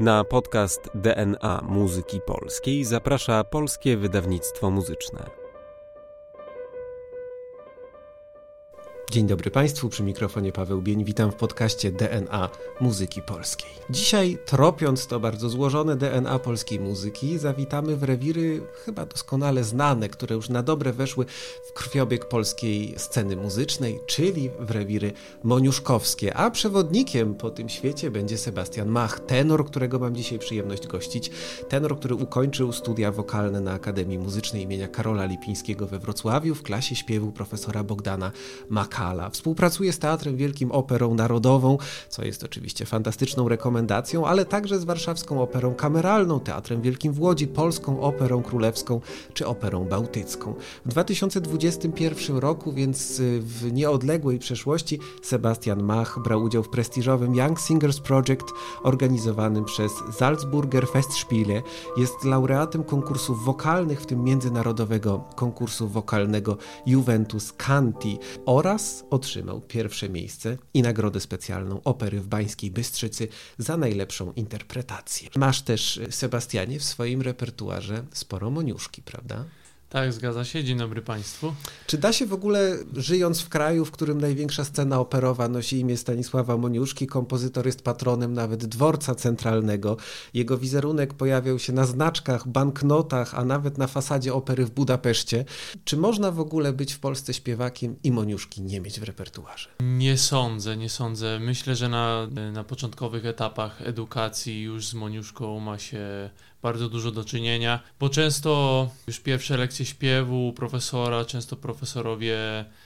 Na podcast DNA Muzyki Polskiej zaprasza Polskie Wydawnictwo Muzyczne. Dzień dobry Państwu, przy mikrofonie Paweł Bień. Witam w podcaście DNA Muzyki Polskiej. Dzisiaj, tropiąc to bardzo złożone DNA polskiej muzyki, zawitamy w rewiry chyba doskonale znane, które już na dobre weszły w krwiobieg polskiej sceny muzycznej, czyli w rewiry moniuszkowskie. A przewodnikiem po tym świecie będzie Sebastian Mach, tenor, którego mam dzisiaj przyjemność gościć. Tenor, który ukończył studia wokalne na Akademii Muzycznej imienia Karola Lipińskiego we Wrocławiu w klasie śpiewu profesora Bogdana Maka. Współpracuje z Teatrem Wielkim Operą Narodową, co jest oczywiście fantastyczną rekomendacją, ale także z Warszawską Operą Kameralną, Teatrem Wielkim w Łodzi, Polską Operą Królewską czy Operą Bałtycką. W 2021 roku, więc y, w nieodległej przeszłości, Sebastian Mach brał udział w prestiżowym Young Singers Project organizowanym przez Salzburger Festspiele. Jest laureatem konkursów wokalnych, w tym międzynarodowego konkursu wokalnego Juventus Canti oraz otrzymał pierwsze miejsce i nagrodę specjalną Opery w Bańskiej Bystrzycy za najlepszą interpretację. Masz też, Sebastianie, w swoim repertuarze sporo moniuszki, prawda? Tak, zgadza się. Dzień dobry Państwu. Czy da się w ogóle, żyjąc w kraju, w którym największa scena operowa nosi imię Stanisława Moniuszki, kompozytor jest patronem nawet dworca centralnego, jego wizerunek pojawiał się na znaczkach, banknotach, a nawet na fasadzie opery w Budapeszcie. Czy można w ogóle być w Polsce śpiewakiem i Moniuszki nie mieć w repertuarze? Nie sądzę, nie sądzę. Myślę, że na, na początkowych etapach edukacji już z Moniuszką ma się bardzo dużo do czynienia, bo często już pierwsze lekcje śpiewu profesora, często profesorowie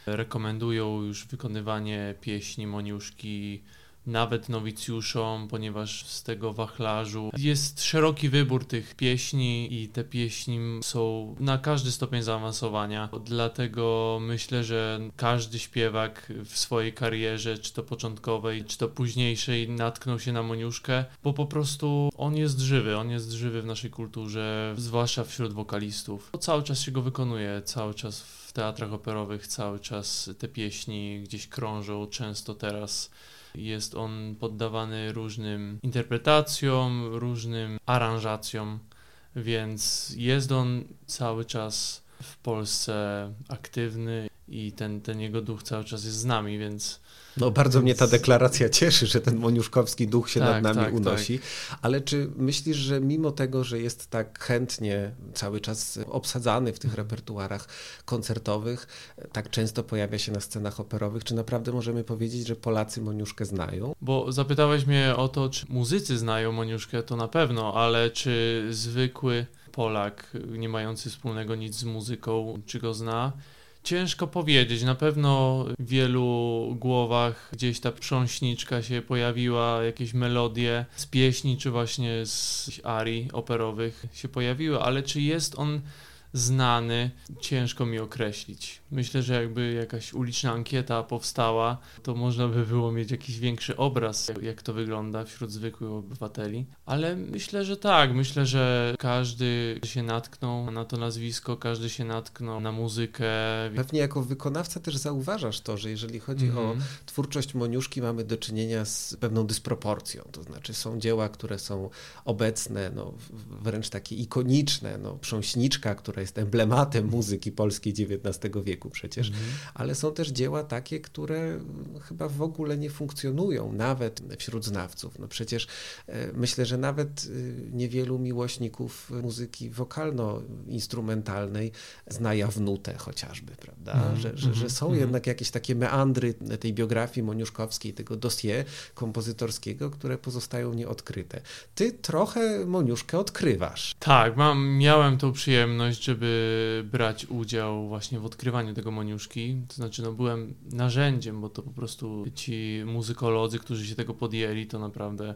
rekomendują już wykonywanie pieśni Moniuszki nawet nowicjuszom, ponieważ z tego wachlarzu jest szeroki wybór tych pieśni i te pieśni są na każdy stopień zaawansowania. Dlatego myślę, że każdy śpiewak w swojej karierze, czy to początkowej, czy to późniejszej, natknął się na Moniuszkę, bo po prostu on jest żywy, on jest żywy w naszej kulturze, zwłaszcza wśród wokalistów. Cały czas się go wykonuje, cały czas w teatrach operowych, cały czas te pieśni gdzieś krążą, często teraz jest on poddawany różnym interpretacjom, różnym aranżacjom, więc jest on cały czas w Polsce aktywny i ten, ten jego duch cały czas jest z nami, więc no bardzo mnie ta deklaracja cieszy, że ten moniuszkowski duch się tak, nad nami tak, unosi. Tak. Ale czy myślisz, że mimo tego, że jest tak chętnie cały czas obsadzany w tych repertuarach koncertowych, tak często pojawia się na scenach operowych, czy naprawdę możemy powiedzieć, że Polacy Moniuszkę znają? Bo zapytałeś mnie o to, czy muzycy znają Moniuszkę, to na pewno, ale czy zwykły Polak, nie mający wspólnego nic z muzyką, czy go zna? Ciężko powiedzieć. Na pewno w wielu głowach gdzieś ta prząśniczka się pojawiła, jakieś melodie z pieśni, czy właśnie z arii operowych się pojawiły, ale czy jest on znany, ciężko mi określić. Myślę, że jakby jakaś uliczna ankieta powstała, to można by było mieć jakiś większy obraz, jak to wygląda wśród zwykłych obywateli. Ale myślę, że tak. Myślę, że każdy się natknął na to nazwisko, każdy się natknął na muzykę. Pewnie jako wykonawca też zauważasz to, że jeżeli chodzi mm -hmm. o mhm. twórczość Moniuszki, mamy do czynienia z pewną dysproporcją. To znaczy są dzieła, które są obecne, no, wręcz takie ikoniczne. No, Prząśniczka, która jest emblematem muzyki polskiej XIX wieku przecież, mhm. ale są też dzieła takie, które chyba w ogóle nie funkcjonują, nawet wśród znawców. No przecież e, myślę, że nawet e, niewielu miłośników muzyki wokalno-instrumentalnej zna jawnutę chociażby, prawda? Mhm. Że, że, że, są mhm. jednak jakieś takie meandry tej biografii moniuszkowskiej, tego dossier kompozytorskiego, które pozostają nieodkryte. Ty trochę Moniuszkę odkrywasz. Tak, mam, miałem tą przyjemność, żeby brać udział właśnie w odkrywaniu tego Moniuszki. To znaczy, no byłem narzędziem, bo to po prostu ci muzykolodzy, którzy się tego podjęli, to naprawdę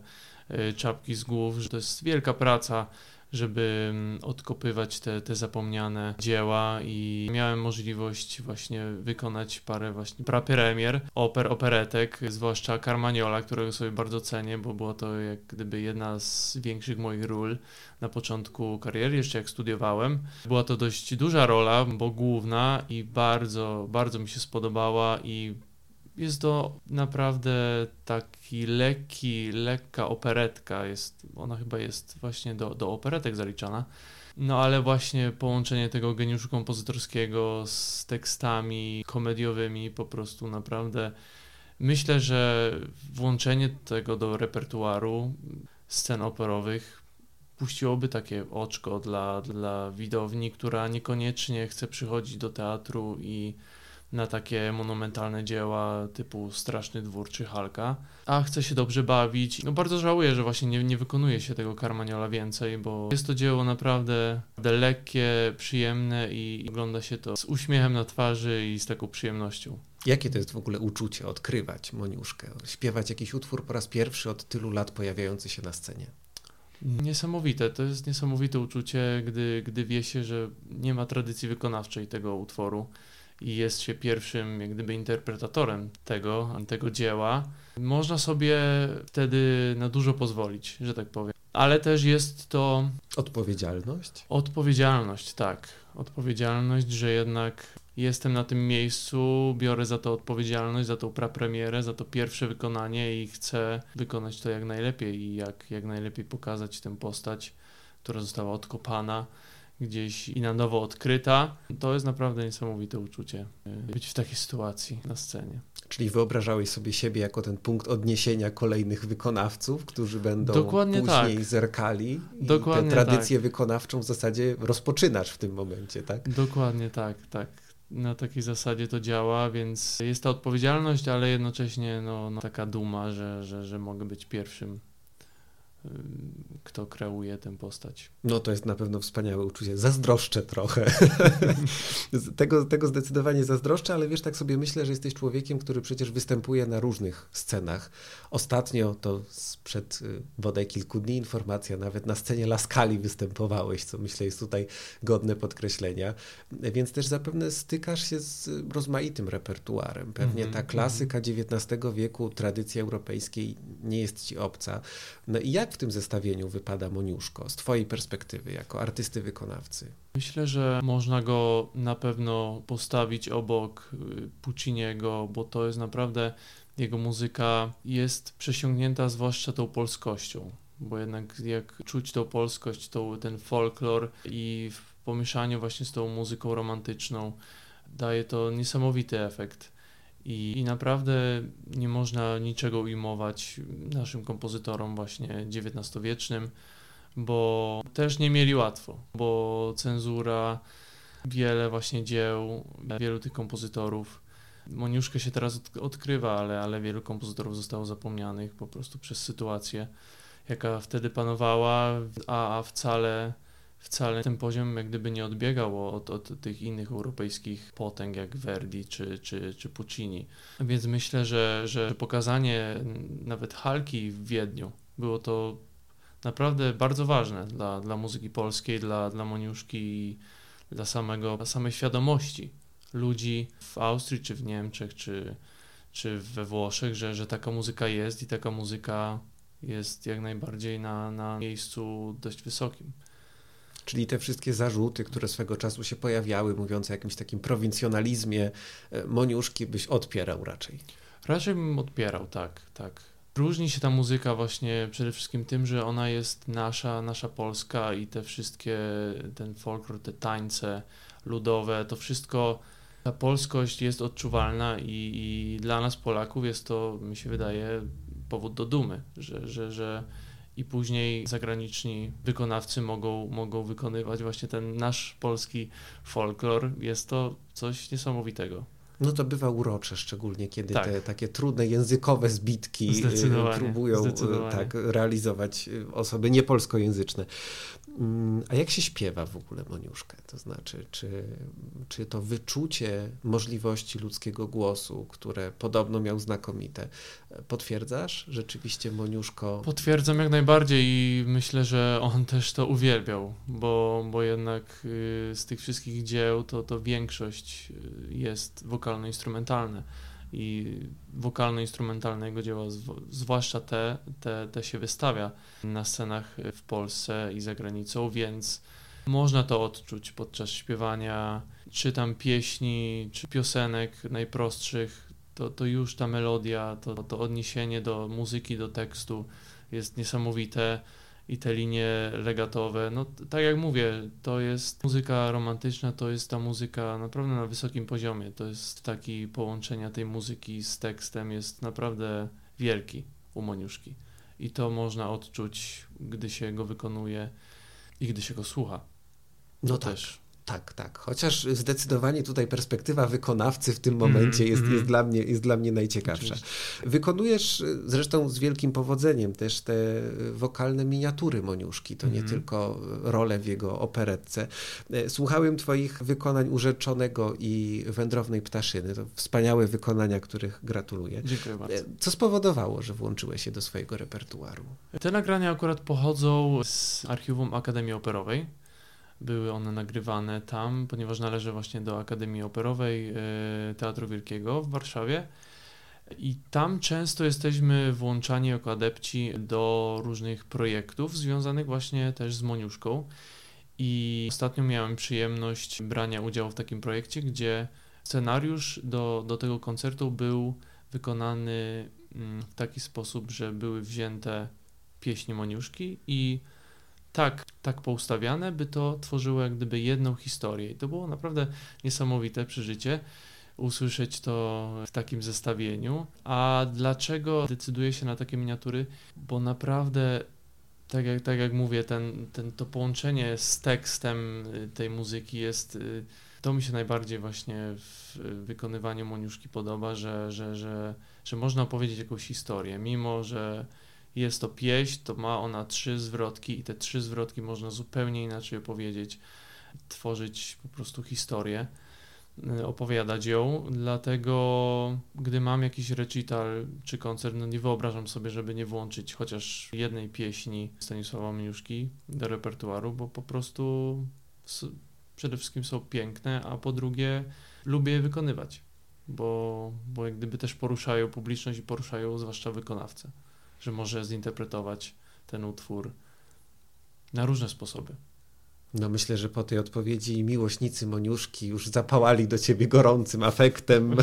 e, czapki z głów, że to jest wielka praca żeby mm, odkopywać te, te zapomniane dzieła i miałem możliwość właśnie wykonać parę właśnie prapremier, oper, operetek, zwłaszcza Carmagnola, którego sobie bardzo cenię, bo była to jak gdyby jedna z większych moich ról na początku kariery, jeszcze jak studiowałem. Była to dość duża rola, bo główna i bardzo, bardzo mi się spodobała i jest to naprawdę taki lekki, lekka operetka. Jest, ona chyba jest właśnie do, do operetek zaliczana. No ale właśnie połączenie tego geniuszu kompozytorskiego z tekstami komediowymi po prostu naprawdę myślę, że włączenie tego do repertuaru scen operowych puściłoby takie oczko dla, dla widowni, która niekoniecznie chce przychodzić do teatru i na takie monumentalne dzieła typu Straszny Dwór czy Halka, a chce się dobrze bawić. No bardzo żałuję, że właśnie nie, nie wykonuje się tego Carmagnola więcej, bo jest to dzieło naprawdę lekkie, przyjemne i ogląda się to z uśmiechem na twarzy i z taką przyjemnością. Jakie to jest w ogóle uczucie odkrywać Moniuszkę, śpiewać jakiś utwór po raz pierwszy od tylu lat pojawiający się na scenie? Niesamowite, to jest niesamowite uczucie, gdy, gdy wie się, że nie ma tradycji wykonawczej tego utworu i jest się pierwszym jak gdyby interpretatorem tego, tego dzieła, można sobie wtedy na dużo pozwolić, że tak powiem. Ale też jest to. Odpowiedzialność? Odpowiedzialność, tak. Odpowiedzialność, że jednak jestem na tym miejscu, biorę za to odpowiedzialność, za tą prapremierę, za to pierwsze wykonanie i chcę wykonać to jak najlepiej i jak, jak najlepiej pokazać tę postać, która została odkopana gdzieś i na nowo odkryta. To jest naprawdę niesamowite uczucie e, być w takiej sytuacji na scenie. Czyli wyobrażałeś sobie siebie jako ten punkt odniesienia kolejnych wykonawców, którzy będą Dokładnie później tak. zerkali Dokładnie tę tradycję tak. wykonawczą w zasadzie rozpoczynasz w tym momencie, tak? Dokładnie tak, tak. Na takiej zasadzie to działa, więc jest ta odpowiedzialność, ale jednocześnie no, no taka duma, że, że, że mogę być pierwszym kto kreuje tę postać. No to jest na pewno wspaniałe uczucie. Zazdroszczę trochę. tego, tego zdecydowanie zazdroszczę, ale wiesz, tak sobie myślę, że jesteś człowiekiem, który przecież występuje na różnych scenach. Ostatnio to sprzed y, bodaj kilku dni informacja, nawet na scenie Laskali występowałeś, co myślę jest tutaj godne podkreślenia. Więc też zapewne stykasz się z rozmaitym repertuarem. Pewnie -hmm, ta klasyka XIX wieku, tradycji europejskiej nie jest ci obca. No i jak w tym zestawieniu wypada Moniuszko z Twojej perspektywy jako artysty wykonawcy? Myślę, że można go na pewno postawić obok y, Pucciniego, bo to jest naprawdę jego muzyka jest przesiągnięta zwłaszcza tą polskością, bo jednak jak czuć tą polskość, tą, ten folklor i w pomieszaniu właśnie z tą muzyką romantyczną daje to niesamowity efekt. I, I, naprawdę nie można niczego ujmować naszym kompozytorom właśnie XIX-wiecznym, bo też nie mieli łatwo, bo cenzura, wiele właśnie dzieł, wielu tych kompozytorów. Moniuszkę się teraz odkrywa, ale, ale wielu kompozytorów zostało zapomnianych po prostu przez sytuację, jaka wtedy panowała, a, a wcale wcale ten poziom jak gdyby nie odbiegał od, od tych innych europejskich potęg jak Verdi czy, czy, czy Puccini. Więc myślę, że, że pokazanie nawet Halki w Wiedniu było to naprawdę bardzo ważne dla, dla muzyki polskiej, dla, dla Moniuszki i dla, samego, samej świadomości ludzi w Austrii, czy w Niemczech, czy, czy we Włoszech, że, że taka muzyka jest i taka muzyka jest jak najbardziej na, na miejscu dość wysokim. Czyli te wszystkie zarzuty, które swego czasu się pojawiały, mówiące o jakimś takim prowincjonalizmie, e, Moniuszki byś odpierał raczej. Raczej bym odpierał, tak, tak. Różni się ta muzyka właśnie przede wszystkim tym, że ona jest nasza, nasza polska i te wszystkie, ten folklor, te tańce ludowe, to wszystko, ta polskość jest odczuwalna i, i dla nas Polaków jest to, mi się wydaje, powód do dumy, że, że, że i później zagraniczni wykonawcy mogą, mogą wykonywać właśnie ten nasz polski folklor. Jest to coś niesamowitego. No to bywa urocze, szczególnie kiedy tak. te takie trudne językowe zbitki y, próbują y, tak, realizować y, osoby niepolskojęzyczne. Mm, a jak się śpiewa w ogóle Moniuszkę? To znaczy, czy, czy to wyczucie możliwości ludzkiego głosu, które podobno miał znakomite, potwierdzasz rzeczywiście Moniuszko? Potwierdzam jak najbardziej i myślę, że on też to uwielbiał, bo, bo jednak z tych wszystkich dzieł to, to większość jest wokalno-instrumentalne i wokalno-instrumentalne jego dzieła, zwłaszcza te, te, te się wystawia na scenach w Polsce i za granicą, więc można to odczuć podczas śpiewania, czy tam pieśni, czy piosenek najprostszych, to, to już ta melodia, to, to odniesienie do muzyki, do tekstu jest niesamowite i te linie legatowe. No tak jak mówię, to jest muzyka romantyczna, to jest ta muzyka naprawdę na wysokim poziomie. To jest taki połączenia tej muzyki z tekstem jest naprawdę wielki u Moniuszki. I to można odczuć, gdy się go wykonuje i gdy się go słucha. No tak. też. Tak, tak. Chociaż zdecydowanie tutaj perspektywa wykonawcy w tym momencie mm, jest, mm. jest, dla, mnie, jest dla mnie najciekawsza. Oczywiście. Wykonujesz zresztą z wielkim powodzeniem też te wokalne miniatury Moniuszki. To mm. nie tylko role w jego operetce. E, słuchałem Twoich wykonań Urzeczonego i Wędrownej Ptaszyny. To wspaniałe wykonania, których gratuluję. Dziękuję bardzo. E, co spowodowało, że włączyłeś się do swojego repertuaru? Te nagrania akurat pochodzą z archiwum Akademii Operowej były one nagrywane tam, ponieważ należę właśnie do Akademii Operowej e, Teatru Wielkiego w Warszawie. I tam często jesteśmy włączani jako adepci do różnych projektów związanych właśnie też z Moniuszką. I ostatnio miałem przyjemność brania udziału w takim projekcie, gdzie scenariusz do, do tego koncertu był wykonany mm, w taki sposób, że były wzięte pieśni Moniuszki i tak, tak poustawiane, by to tworzyło jak gdyby jedną historię. I to było naprawdę niesamowite przeżycie usłyszeć to w takim zestawieniu. A dlaczego decyduję się na takie miniatury? Bo naprawdę, tak jak, tak jak mówię, ten, ten, to połączenie z tekstem y, tej muzyki jest. Y, to mi się najbardziej właśnie w wykonywaniu Moniuszki podoba, że, że, że, że można opowiedzieć jakąś historię, mimo że jest to pieśń, to ma ona trzy zwrotki i te trzy zwrotki można zupełnie inaczej opowiedzieć, tworzyć po prostu historię, y, opowiadać ją, dlatego gdy mam jakiś recital czy koncert, no nie wyobrażam sobie, żeby nie włączyć chociaż jednej pieśni Stanisława Mniuszki do repertuaru, bo po prostu przede wszystkim są piękne, a po drugie lubię je wykonywać, bo, bo jak gdyby też poruszają publiczność i poruszają zwłaszcza wykonawcę że może zinterpretować ten utwór na różne sposoby. No myślę, że po tej odpowiedzi miłośnicy Moniuszki już zapałali do ciebie gorącym afektem.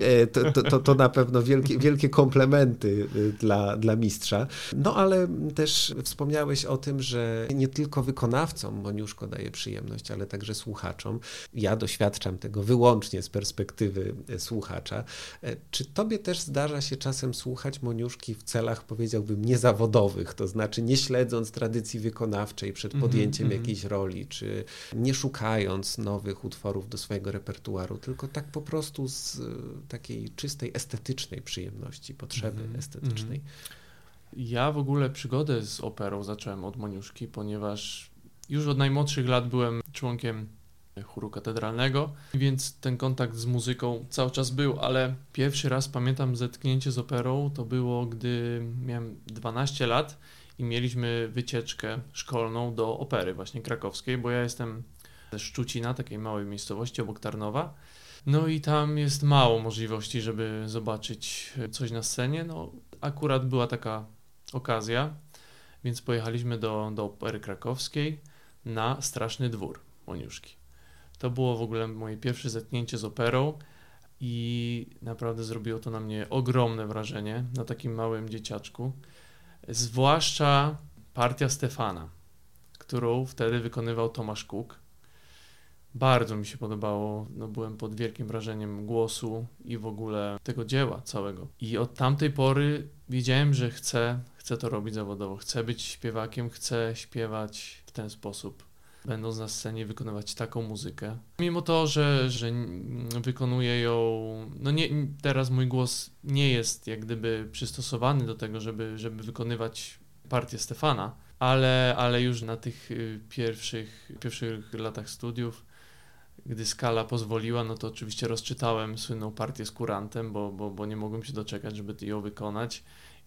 E, to, to, to, to, na pewno wielkie, wielkie komplementy y, dla, dla mistrza. No ale też wspomniałeś o tym, że nie tylko wykonawcom Moniuszko daje przyjemność, ale także słuchaczom. Ja doświadczam tego wyłącznie z perspektywy e, słuchacza. E, czy tobie też zdarza się czasem słuchać Moniuszki w celach, powiedziałbym, niezawodowych, to znaczy nie śledząc tradycji wykonawczej przed podjęciem podjęciem mm -hmm. jakiejś roli, czy nie szukając nowych utworów do swojego repertuaru, tylko tak po prostu z e, takiej czystej estetycznej przyjemności, potrzeby mm -hmm. estetycznej. Ja w ogóle przygodę z operą zacząłem od Moniuszki, ponieważ już od najmłodszych lat byłem członkiem chóru katedralnego, więc ten kontakt z muzyką cały czas był, ale pierwszy raz pamiętam zetknięcie z operą to było, gdy miałem 12 lat i mieliśmy wycieczkę szkolną do opery właśnie krakowskiej, bo ja jestem ze Szczucina, takiej małej miejscowości obok Tarnowa. No i tam jest mało możliwości, żeby zobaczyć coś na scenie. No akurat była taka okazja, więc pojechaliśmy do, do opery krakowskiej na Straszny Dwór Moniuszki. To było w ogóle moje pierwsze zetknięcie z operą i naprawdę zrobiło to na mnie ogromne wrażenie, na takim małym dzieciaczku. Zwłaszcza partia Stefana, którą wtedy wykonywał Tomasz Kuk. Bardzo mi się podobało, no byłem pod wielkim wrażeniem głosu i w ogóle tego dzieła całego. I od tamtej pory wiedziałem, że chcę, chcę to robić zawodowo, chcę być śpiewakiem, chcę śpiewać w ten sposób będąc na scenie, wykonywać taką muzykę. Mimo to, że, że wykonuję ją, no nie, teraz mój głos nie jest jak gdyby przystosowany do tego, żeby, żeby wykonywać partię Stefana, ale, ale już na tych y, pierwszych, pierwszych latach studiów, gdy skala pozwoliła, no to oczywiście rozczytałem słynną partię z kurantem, bo, bo, bo nie mogłem się doczekać, żeby ją wykonać.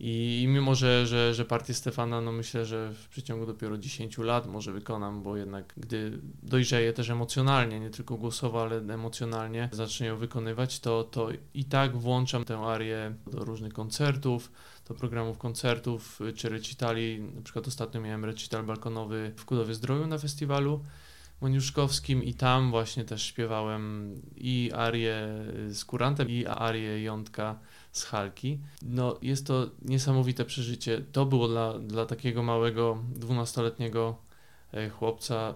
I, mimo, że, że, że partię Stefana, no myślę, że w przeciągu dopiero 10 lat może wykonam, bo jednak gdy dojrzeję też emocjonalnie, nie tylko głosowo, ale emocjonalnie zacznę ją wykonywać, to, to i tak włączam tę arię do różnych koncertów, do programów koncertów czy recitali. Na przykład ostatnio miałem recital balkonowy w Kudowie Zdroju na festiwalu moniuszkowskim i tam właśnie też śpiewałem i arię z Kurantem i arię Jątka z Halki. No jest to niesamowite przeżycie. To było dla, dla takiego małego dwunastoletniego e, chłopca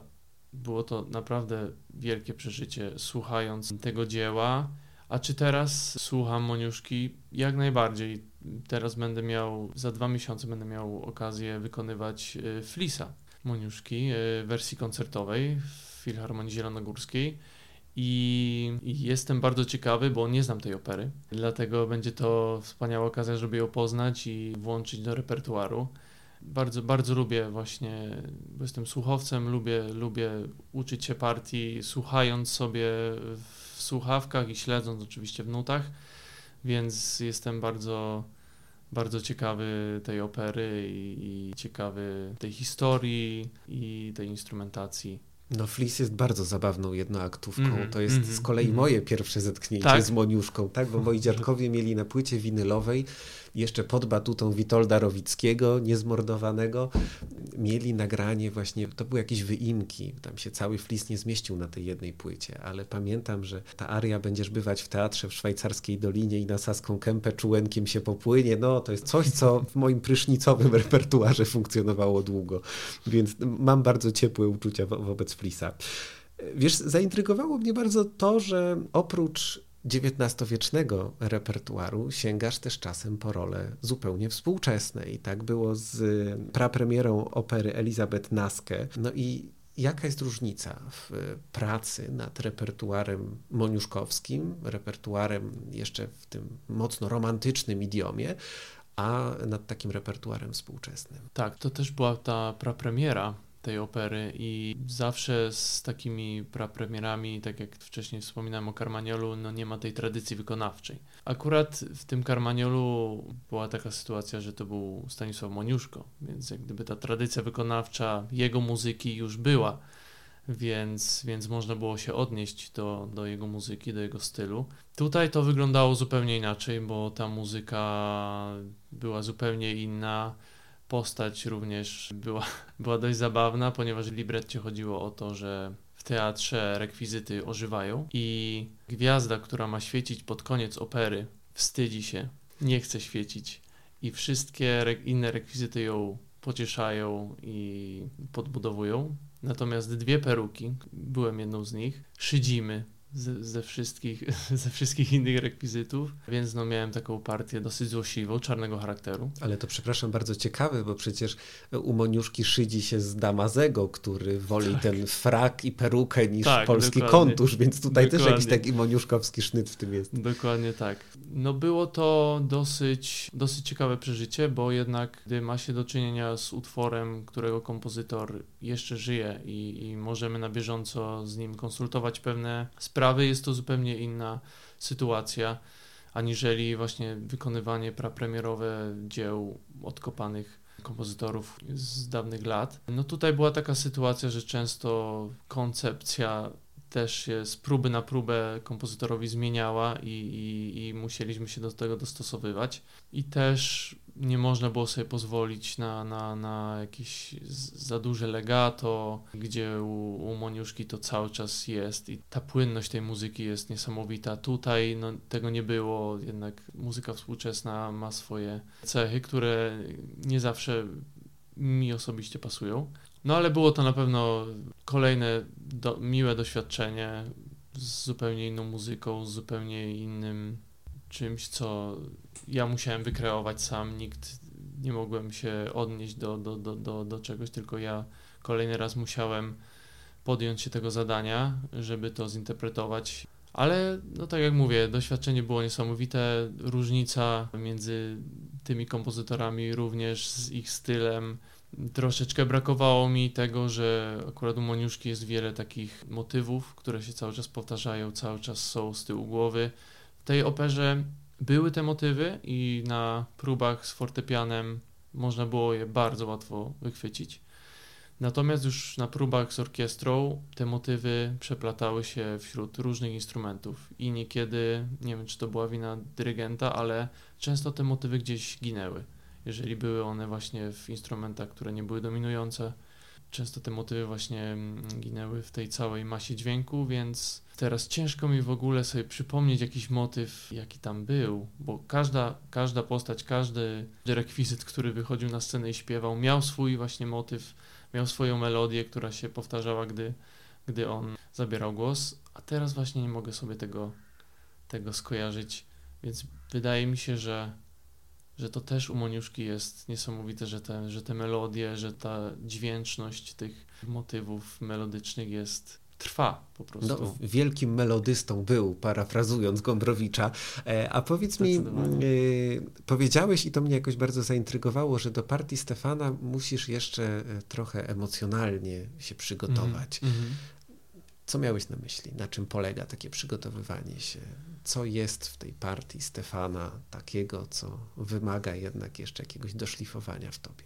było to naprawdę wielkie przeżycie słuchając tego dzieła. A czy teraz słucham Moniuszki? Jak najbardziej. Teraz będę miał, za dwa miesiące będę miał okazję wykonywać e, Flisa Moniuszki w e, wersji koncertowej w Filharmonii Zielonogórskiej. I jestem bardzo ciekawy, bo nie znam tej opery, dlatego będzie to wspaniała okazja, żeby ją poznać i włączyć do repertuaru. Bardzo, bardzo lubię właśnie, bo jestem słuchowcem, lubię, lubię uczyć się partii, słuchając sobie w słuchawkach i śledząc oczywiście w nutach, więc jestem bardzo, bardzo ciekawy tej opery i, i ciekawy tej historii i tej instrumentacji. No, Flis jest bardzo zabawną jednoaktówką. Mm, to jest mm, z kolei mm. moje pierwsze zetknięcie tak? z Moniuszką, tak? Bo moi dziadkowie mieli na płycie winylowej jeszcze pod batutą Witolda Rowickiego, niezmordowanego, mieli nagranie właśnie, to były jakieś wyimki, tam się cały flis nie zmieścił na tej jednej płycie, ale pamiętam, że ta aria Będziesz bywać w teatrze w szwajcarskiej Dolinie i na Saską Kępę czułenkiem się popłynie, no to jest coś, co w moim prysznicowym repertuarze funkcjonowało długo, więc mam bardzo ciepłe uczucia wo wobec flisa. Wiesz, zaintrygowało mnie bardzo to, że oprócz XIX-wiecznego repertuaru sięgasz też czasem po role zupełnie współczesne. I tak było z prapremierą opery Elizabeth Naske. No i jaka jest różnica w pracy nad repertuarem moniuszkowskim, repertuarem jeszcze w tym mocno romantycznym idiomie, a nad takim repertuarem współczesnym? Tak, to też była ta prapremiera tej opery i zawsze z takimi prapremierami, tak jak wcześniej wspominałem o Carmagnolu, no nie ma tej tradycji wykonawczej. Akurat w tym Carmagnolu była taka sytuacja, że to był Stanisław Moniuszko, więc jak gdyby ta tradycja wykonawcza jego muzyki już była, więc, więc można było się odnieść do, do jego muzyki, do jego stylu. Tutaj to wyglądało zupełnie inaczej, bo ta muzyka była zupełnie inna postać również była, była dość zabawna, ponieważ w libretcie chodziło o to, że w teatrze rekwizyty ożywają i gwiazda, która ma świecić pod koniec opery, wstydzi się, nie chce świecić i wszystkie re inne rekwizyty ją pocieszają i podbudowują. Natomiast dwie peruki, byłem jedną z nich, szydzimy ze, ze, wszystkich, ze wszystkich innych rekwizytów, więc no miałem taką partię dosyć złośliwą, czarnego charakteru. Ale to przepraszam, bardzo ciekawe, bo przecież u Moniuszki szydzi się z Damazego, który woli tak. ten frak i perukę niż tak, polski dokładnie. kontusz, więc tutaj dokładnie. też jakiś taki moniuszkowski sznyt w tym jest. Dokładnie tak. No było to dosyć, dosyć ciekawe przeżycie, bo jednak gdy ma się do czynienia z utworem, którego kompozytor jeszcze żyje i, i możemy na bieżąco z nim konsultować pewne sprawy, sprawy jest to zupełnie inna sytuacja, aniżeli właśnie wykonywanie prapremierowe dzieł odkopanych kompozytorów z dawnych lat. No tutaj była taka sytuacja, że często koncepcja też się z próby na próbę kompozytorowi zmieniała i, i, i musieliśmy się do tego dostosowywać. I też nie można było sobie pozwolić na, na, na jakieś za duże legato, gdzie u, u Moniuszki to cały czas jest i ta płynność tej muzyki jest niesamowita. Tutaj no, tego nie było, jednak muzyka współczesna ma swoje cechy, które nie zawsze mi osobiście pasują. No ale było to na pewno kolejne do, miłe doświadczenie z zupełnie inną muzyką, z zupełnie innym czymś, co ja musiałem wykreować sam, nikt nie mogłem się odnieść do, do, do, do, do czegoś, tylko ja kolejny raz musiałem podjąć się tego zadania, żeby to zinterpretować. Ale, no tak jak mówię, doświadczenie było niesamowite. Różnica między tymi kompozytorami, również z ich stylem. Troszeczkę brakowało mi tego, że akurat u Moniuszki jest wiele takich motywów, które się cały czas powtarzają, cały czas są z tyłu głowy. Tej operze były te motywy i na próbach z fortepianem można było je bardzo łatwo wychwycić. Natomiast już na próbach z orkiestrą te motywy przeplatały się wśród różnych instrumentów i niekiedy, nie wiem czy to była wina dyrygenta, ale często te motywy gdzieś ginęły, jeżeli były one właśnie w instrumentach, które nie były dominujące. Często te motywy właśnie mm, ginęły w tej całej masie dźwięku, więc teraz ciężko mi w ogóle sobie przypomnieć jakiś motyw, jaki tam był, bo każda, każda postać, każdy rekwizyt, który wychodził na scenę i śpiewał, miał swój właśnie motyw, miał swoją melodię, która się powtarzała, gdy, gdy on zabierał głos, a teraz właśnie nie mogę sobie tego, tego skojarzyć, więc wydaje mi się, że że to też u Moniuszki jest niesamowite, że te, że te melodie, że ta dźwięczność tych motywów melodycznych jest trwa po prostu. No, wielkim melodystą był, parafrazując Gombrowicza. E, a powiedz mi, y, powiedziałeś i to mnie jakoś bardzo zaintrygowało, że do partii Stefana musisz jeszcze e, trochę emocjonalnie się przygotować. Mm -hmm. Co miałeś na myśli? Na czym polega takie przygotowywanie się? Co jest w tej partii Stefana takiego, co wymaga jednak jeszcze jakiegoś doszlifowania w tobie?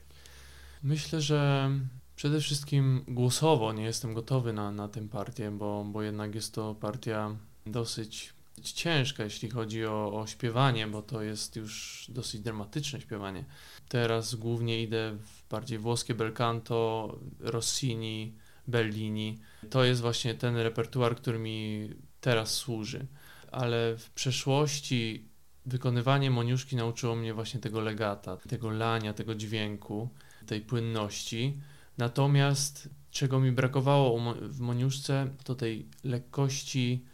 Myślę, że przede wszystkim głosowo nie jestem gotowy na, na tę partię, bo, bo jednak jest to partia dosyć ciężka, jeśli chodzi o, o śpiewanie, bo to jest już dosyć dramatyczne śpiewanie. Teraz głównie idę w bardziej włoskie bel canto, Rossini, Bellini. To jest właśnie ten repertuar, który mi teraz służy. Ale w przeszłości wykonywanie moniuszki nauczyło mnie właśnie tego legata, tego lania, tego dźwięku, tej płynności. Natomiast czego mi brakowało w moniuszce, to tej lekkości,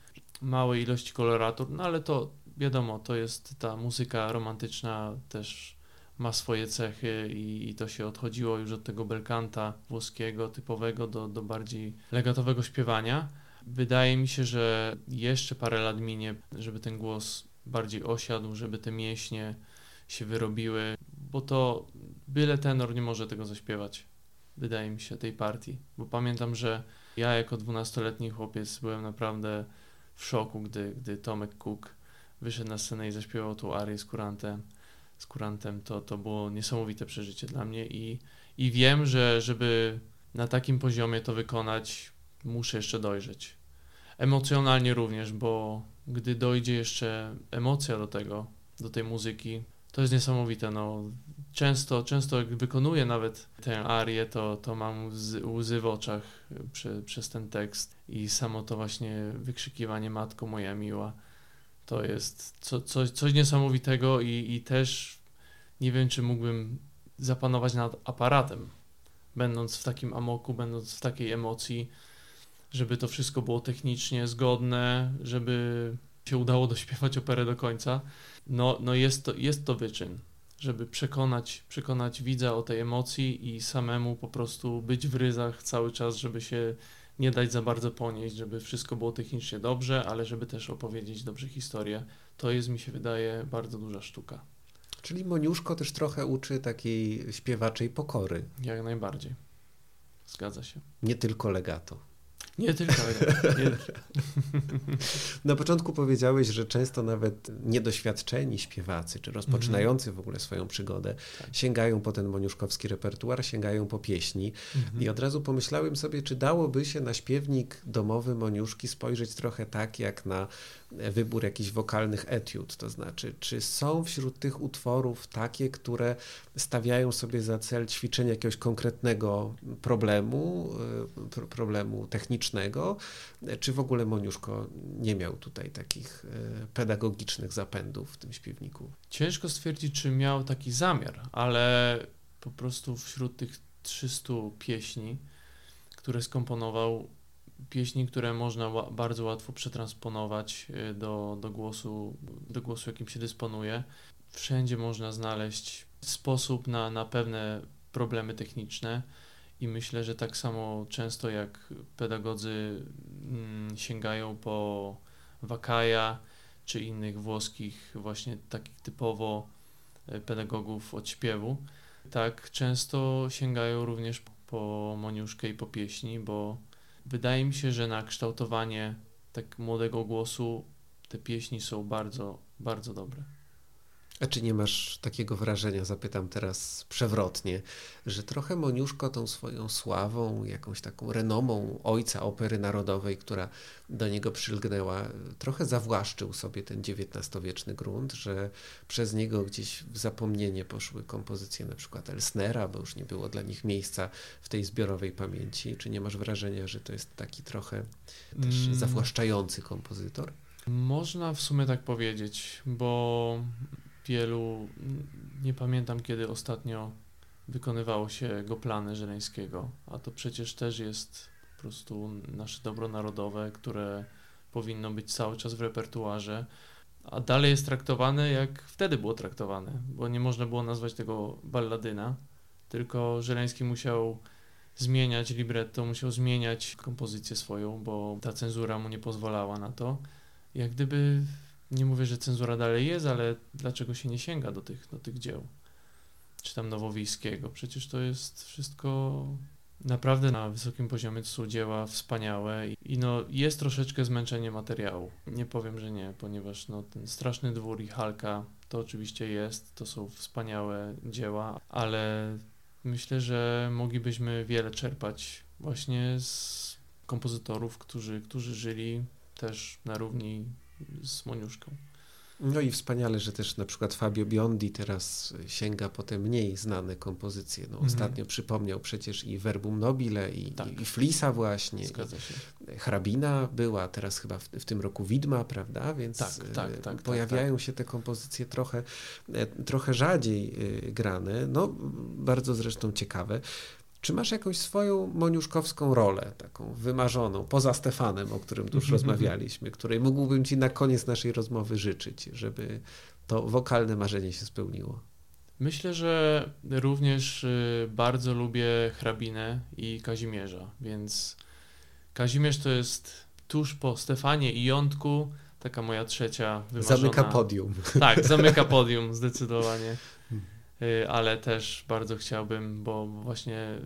małej ilości koloratur, no ale to wiadomo, to jest ta muzyka romantyczna też ma swoje cechy i, i, to się odchodziło już od tego belkanta włoskiego typowego do, do bardziej legatowego śpiewania. Wydaje mi się, że jeszcze parę lat minie, żeby ten głos bardziej osiadł, żeby te mięśnie się wyrobiły, bo to byle tenor nie może tego zaśpiewać, wydaje mi się, tej partii. Bo pamiętam, że ja jako dwunastoletni chłopiec byłem naprawdę w szoku, gdy, gdy Tomek Cook wyszedł na scenę i zaśpiewał tu arię z kurantem z kurantem, to, to było niesamowite przeżycie dla mnie i, i wiem, że żeby na takim poziomie to wykonać, muszę jeszcze dojrzeć. Emocjonalnie również, bo gdy dojdzie jeszcze emocja do tego, do tej muzyki, to jest niesamowite. No, często, często jak wykonuję nawet tę arię, to, to mam łzy, w oczach przy, przez ten tekst i samo to właśnie wykrzykiwanie Matko moja miła to jest co, coś, coś niesamowitego i, i też nie wiem, czy mógłbym zapanować nad aparatem, będąc w takim amoku, będąc w takiej emocji, żeby to wszystko było technicznie zgodne, żeby się udało dośpiewać operę do końca. No, no jest, to, jest to wyczyn, żeby przekonać, przekonać widza o tej emocji i samemu po prostu być w ryzach cały czas, żeby się nie dać za bardzo ponieść, żeby wszystko było technicznie dobrze, ale żeby też opowiedzieć dobrze historię. To jest, mi się wydaje, bardzo duża sztuka. Czyli Moniuszko też trochę uczy takiej śpiewaczej pokory. Jak najbardziej. Zgadza się. Nie tylko legato. Nie tylko. Nie. Na początku powiedziałeś, że często nawet niedoświadczeni śpiewacy, czy rozpoczynający w ogóle swoją przygodę, tak. sięgają po ten moniuszkowski repertuar, sięgają po pieśni. Mhm. I od razu pomyślałem sobie, czy dałoby się na śpiewnik domowy Moniuszki spojrzeć trochę tak, jak na wybór jakichś wokalnych etiud, to znaczy, czy są wśród tych utworów takie, które stawiają sobie za cel ćwiczenie jakiegoś konkretnego problemu, e, problemu technicznego, czy w ogóle Moniuszko nie miał tutaj takich e, pedagogicznych zapędów w tym śpiewniku? Ciężko stwierdzić, czy miał taki zamiar, ale po prostu wśród tych 300 pieśni, które skomponował, pieśni, które można bardzo łatwo przetransponować y, do, do, głosu, do głosu, jakim się dysponuje. Wszędzie można znaleźć sposób na, na pewne problemy techniczne i myślę, że tak samo często jak pedagodzy mm, sięgają po Wakaja czy innych włoskich właśnie takich typowo y, pedagogów od śpiewu, tak często sięgają również po Moniuszkę i po pieśni, bo wydaje mi się, że na kształtowanie tak młodego głosu te pieśni są bardzo, bardzo dobre. A czy nie masz takiego wrażenia, zapytam teraz przewrotnie, że trochę Moniuszko tą swoją sławą, jakąś taką renomą ojca opery narodowej, która do niego przylgnęła, trochę zawłaszczył sobie ten XIX-wieczny grunt, że przez niego gdzieś w zapomnienie poszły kompozycje na przykład Elsnera, bo już nie było dla nich miejsca w tej zbiorowej pamięci. Czy nie masz wrażenia, że to jest taki trochę też mm. zawłaszczający kompozytor? Można w sumie tak powiedzieć, bo wielu, nie pamiętam kiedy ostatnio wykonywało się go plany Żeleńskiego, a to przecież też jest po prostu nasze dobro narodowe, które powinno być cały czas w repertuarze, a dalej jest traktowane jak wtedy było traktowane, bo nie można było nazwać tego balladyna, tylko Żeleński musiał zmieniać libretto, musiał zmieniać kompozycję swoją, bo ta cenzura mu nie pozwalała na to. Jak gdyby nie mówię, że cenzura dalej jest, ale dlaczego się nie sięga do tych, do tych dzieł? Czy tam Nowowiejskiego? Przecież to jest wszystko naprawdę na wysokim poziomie. To są dzieła wspaniałe i, no, jest troszeczkę zmęczenie materiału. Nie powiem, że nie, ponieważ no, ten Straszny Dwór i Halka to oczywiście jest, to są wspaniałe dzieła, ale myślę, że moglibyśmy wiele czerpać właśnie z kompozytorów, którzy, którzy żyli też na równi z Moniuszką. No i wspaniale, że też na przykład Fabio Biondi teraz sięga po te mniej znane kompozycje. No, mhm. Ostatnio przypomniał przecież i Verbum Nobile, i, tak. i Flisa właśnie. Zgadza się. Hrabina była, teraz chyba w, w, tym roku Widma, prawda? Więc tak, tak, tak, tak pojawiają tak. się te kompozycje trochę, e, trochę rzadziej e, grane. No, bardzo zresztą ciekawe. Czy masz jakąś swoją moniuszkowską rolę, taką wymarzoną, poza Stefanem, o którym już rozmawialiśmy, której mógłbym Ci na koniec naszej rozmowy życzyć, żeby to wokalne marzenie się spełniło? Myślę, że również y, bardzo lubię hrabinę i Kazimierza, więc Kazimierz to jest tuż po Stefanie i Jątku taka moja trzecia wymarzona. Zamyka podium. Tak, zamyka podium, zdecydowanie. Y, ale też bardzo chciałbym, bo właśnie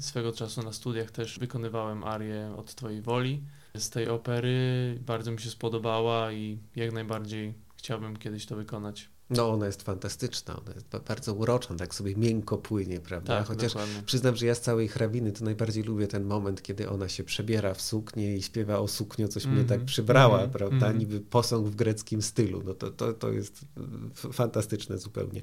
swego czasu na studiach też wykonywałem arię od Twojej woli z tej opery. Bardzo mi się spodobała i jak najbardziej chciałbym kiedyś to wykonać. No, ona jest fantastyczna, ona jest bardzo urocza, tak sobie miękko płynie, prawda? Tak, Chociaż dokładnie. przyznam, że ja z całej hrabiny to najbardziej lubię ten moment, kiedy ona się przebiera w suknię i śpiewa o sukniu, coś mm -hmm. mnie tak mhm. przybrała, mm -hmm. prawda? Mm -hmm. Niby posąg w greckim stylu. No to, to, to jest fantastyczne zupełnie.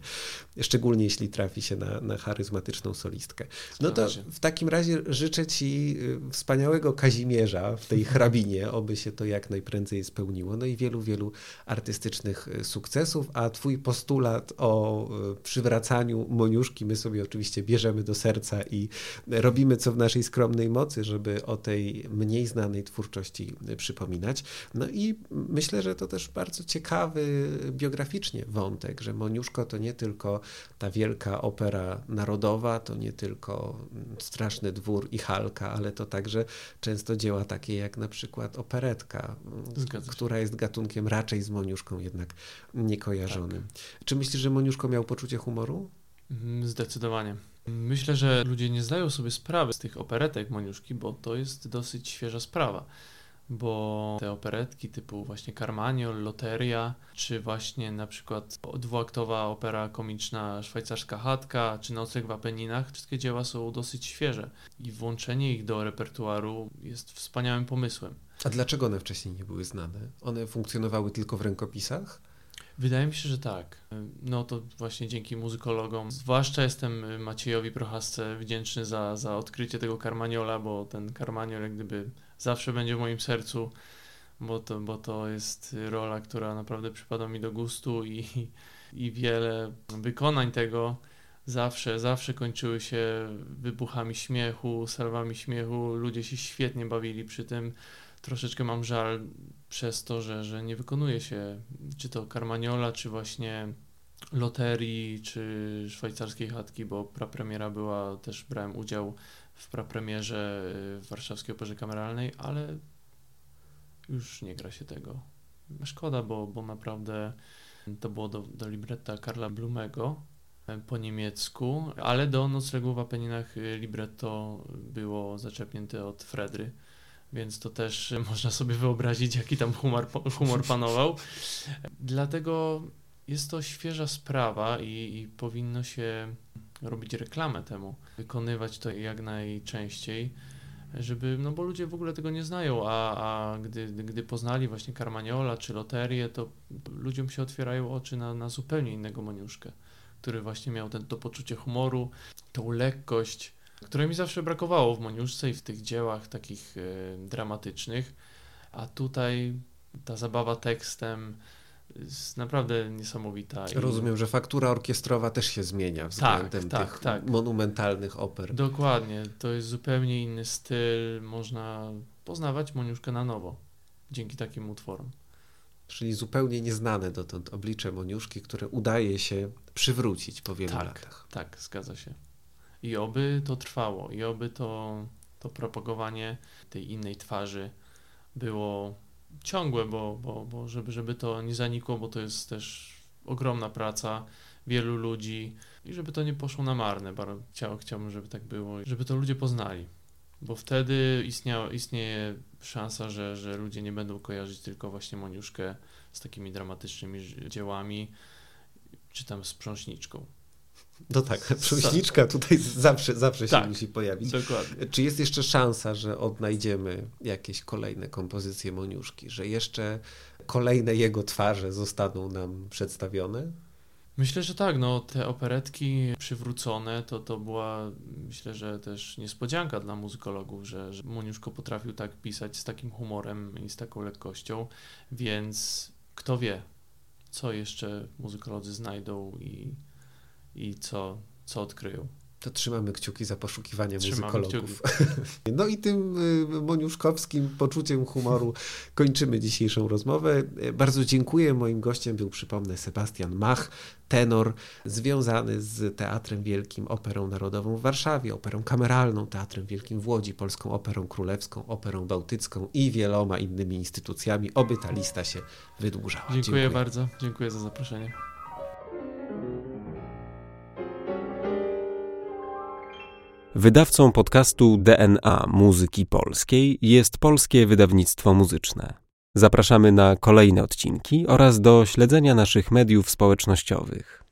Szczególnie jeśli trafi się na, na charyzmatyczną solistkę. No to w takim razie życzę Ci y, wspaniałego Kazimierza w tej hrabinie, oby się to jak najprędzej spełniło. No i wielu, wielu artystycznych y, sukcesów, a Twój twój postulat o e, przywracaniu Moniuszki my sobie oczywiście bierzemy do serca i robimy co w naszej skromnej mocy, żeby o tej mniej znanej twórczości przypominać. No i myślę, że to też bardzo ciekawy biograficznie wątek, że Moniuszko to nie tylko ta wielka opera narodowa, to nie tylko Straszny Dwór i Halka, ale to także często dzieła takie jak na przykład operetka, która jest gatunkiem raczej z Moniuszką jednak niekojarzonym. Czy myślisz, że Moniuszko miał poczucie humoru? Mhm, zdecydowanie. Myślę, że ludzie nie zdają sobie sprawy z tych operetek Moniuszki, bo to jest dosyć świeża sprawa. Bo te operetki typu właśnie Carmagnol, Loteria, czy właśnie na przykład dwuaktowa opera komiczna Szwajcarska Chatka, czy Nocleg w Apeninach, wszystkie dzieła są dosyć świeże i włączenie ich do repertuaru jest wspaniałym pomysłem. A dlaczego one wcześniej nie były znane? One funkcjonowały tylko w rękopisach? Wydaje mi się, że tak. No to właśnie dzięki muzykologom. Zwłaszcza jestem Maciejowi Prochasce wdzięczny za, za odkrycie tego Carmagnola, bo ten Carmagnol jak gdyby zawsze będzie w moim sercu, bo to, bo to jest rola, która naprawdę przypada mi do gustu i, i wiele wykonań tego zawsze, zawsze kończyły się wybuchami śmiechu, salwami śmiechu. Ludzie się świetnie bawili przy tym. Troszeczkę mam żal przez to, że, że nie wykonuje się czy to Carmagnola, czy właśnie loterii, czy szwajcarskiej chatki, bo prapremiera była, też brałem udział w prapremierze y, w Warszawskiej Operze Kameralnej, ale już nie gra się tego. Szkoda, bo, bo naprawdę to było do, do libretta Karla Blumego e, po niemiecku, ale do Noclegu w Apeninach y, libretto było zaczepnięte od Fredry więc to też można sobie wyobrazić, jaki tam humor, humor panował. Dlatego jest to świeża sprawa i, i powinno się robić reklamę temu, wykonywać to jak najczęściej żeby, no bo ludzie w ogóle tego nie znają, a, a gdy, gdy poznali właśnie Carmagnola czy loterię, to ludziom się otwierają oczy na, na zupełnie innego Moniuszkę, który właśnie miał ten, to poczucie humoru, tą lekkość, której mi zawsze brakowało w Moniuszce i w tych dziełach takich y, dramatycznych, a tutaj ta zabawa tekstem, jest naprawdę niesamowita. Rozumiem, że faktura orkiestrowa też się zmienia względem tak, tak, tych tak. monumentalnych oper. Dokładnie, to jest zupełnie inny styl, można poznawać Moniuszkę na nowo dzięki takim utworom. Czyli zupełnie nieznane dotąd oblicze Moniuszki, które udaje się przywrócić po wielu tak, latach. Tak, zgadza się. I oby to trwało, i oby to, to propagowanie tej innej twarzy było ciągłe, bo, bo, bo żeby, żeby to nie zanikło, bo to jest też ogromna praca wielu ludzi i żeby to nie poszło na marne. Bardzo chciał, chciałbym, żeby tak było, żeby to ludzie poznali, bo wtedy istnia, istnieje szansa, że, że ludzie nie będą kojarzyć tylko właśnie Moniuszkę z takimi dramatycznymi dziełami, czy tam z prząśniczką. No tak, przełśniczka tutaj zawsze, zawsze się tak, musi pojawić. Dokładnie. Czy jest jeszcze szansa, że odnajdziemy jakieś kolejne kompozycje Moniuszki, że jeszcze kolejne jego twarze zostaną nam przedstawione? Myślę, że tak. No, te operetki przywrócone to, to była, myślę, że też niespodzianka dla muzykologów, że, że Moniuszko potrafił tak pisać z takim humorem i z taką lekkością, więc kto wie, co jeszcze muzykolodzy znajdą i i co, co odkryją. To trzymamy kciuki za poszukiwanie trzymamy muzykologów. No i tym y, moniuszkowskim poczuciem humoru kończymy dzisiejszą rozmowę. Bardzo dziękuję. Moim gościem był, przypomnę, Sebastian Mach, tenor związany z Teatrem Wielkim, Operą Narodową w Warszawie, Operą Kameralną, Teatrem Wielkim w Łodzi, Polską Operą Królewską, Operą Bałtycką i wieloma innymi instytucjami. Oby ta lista się wydłużała. Dziękuję, dziękuję. bardzo. Dziękuję za zaproszenie. Wydawcą podcastu DNA Muzyki Polskiej jest Polskie Wydawnictwo Muzyczne. Zapraszamy na kolejne odcinki oraz do śledzenia naszych mediów społecznościowych.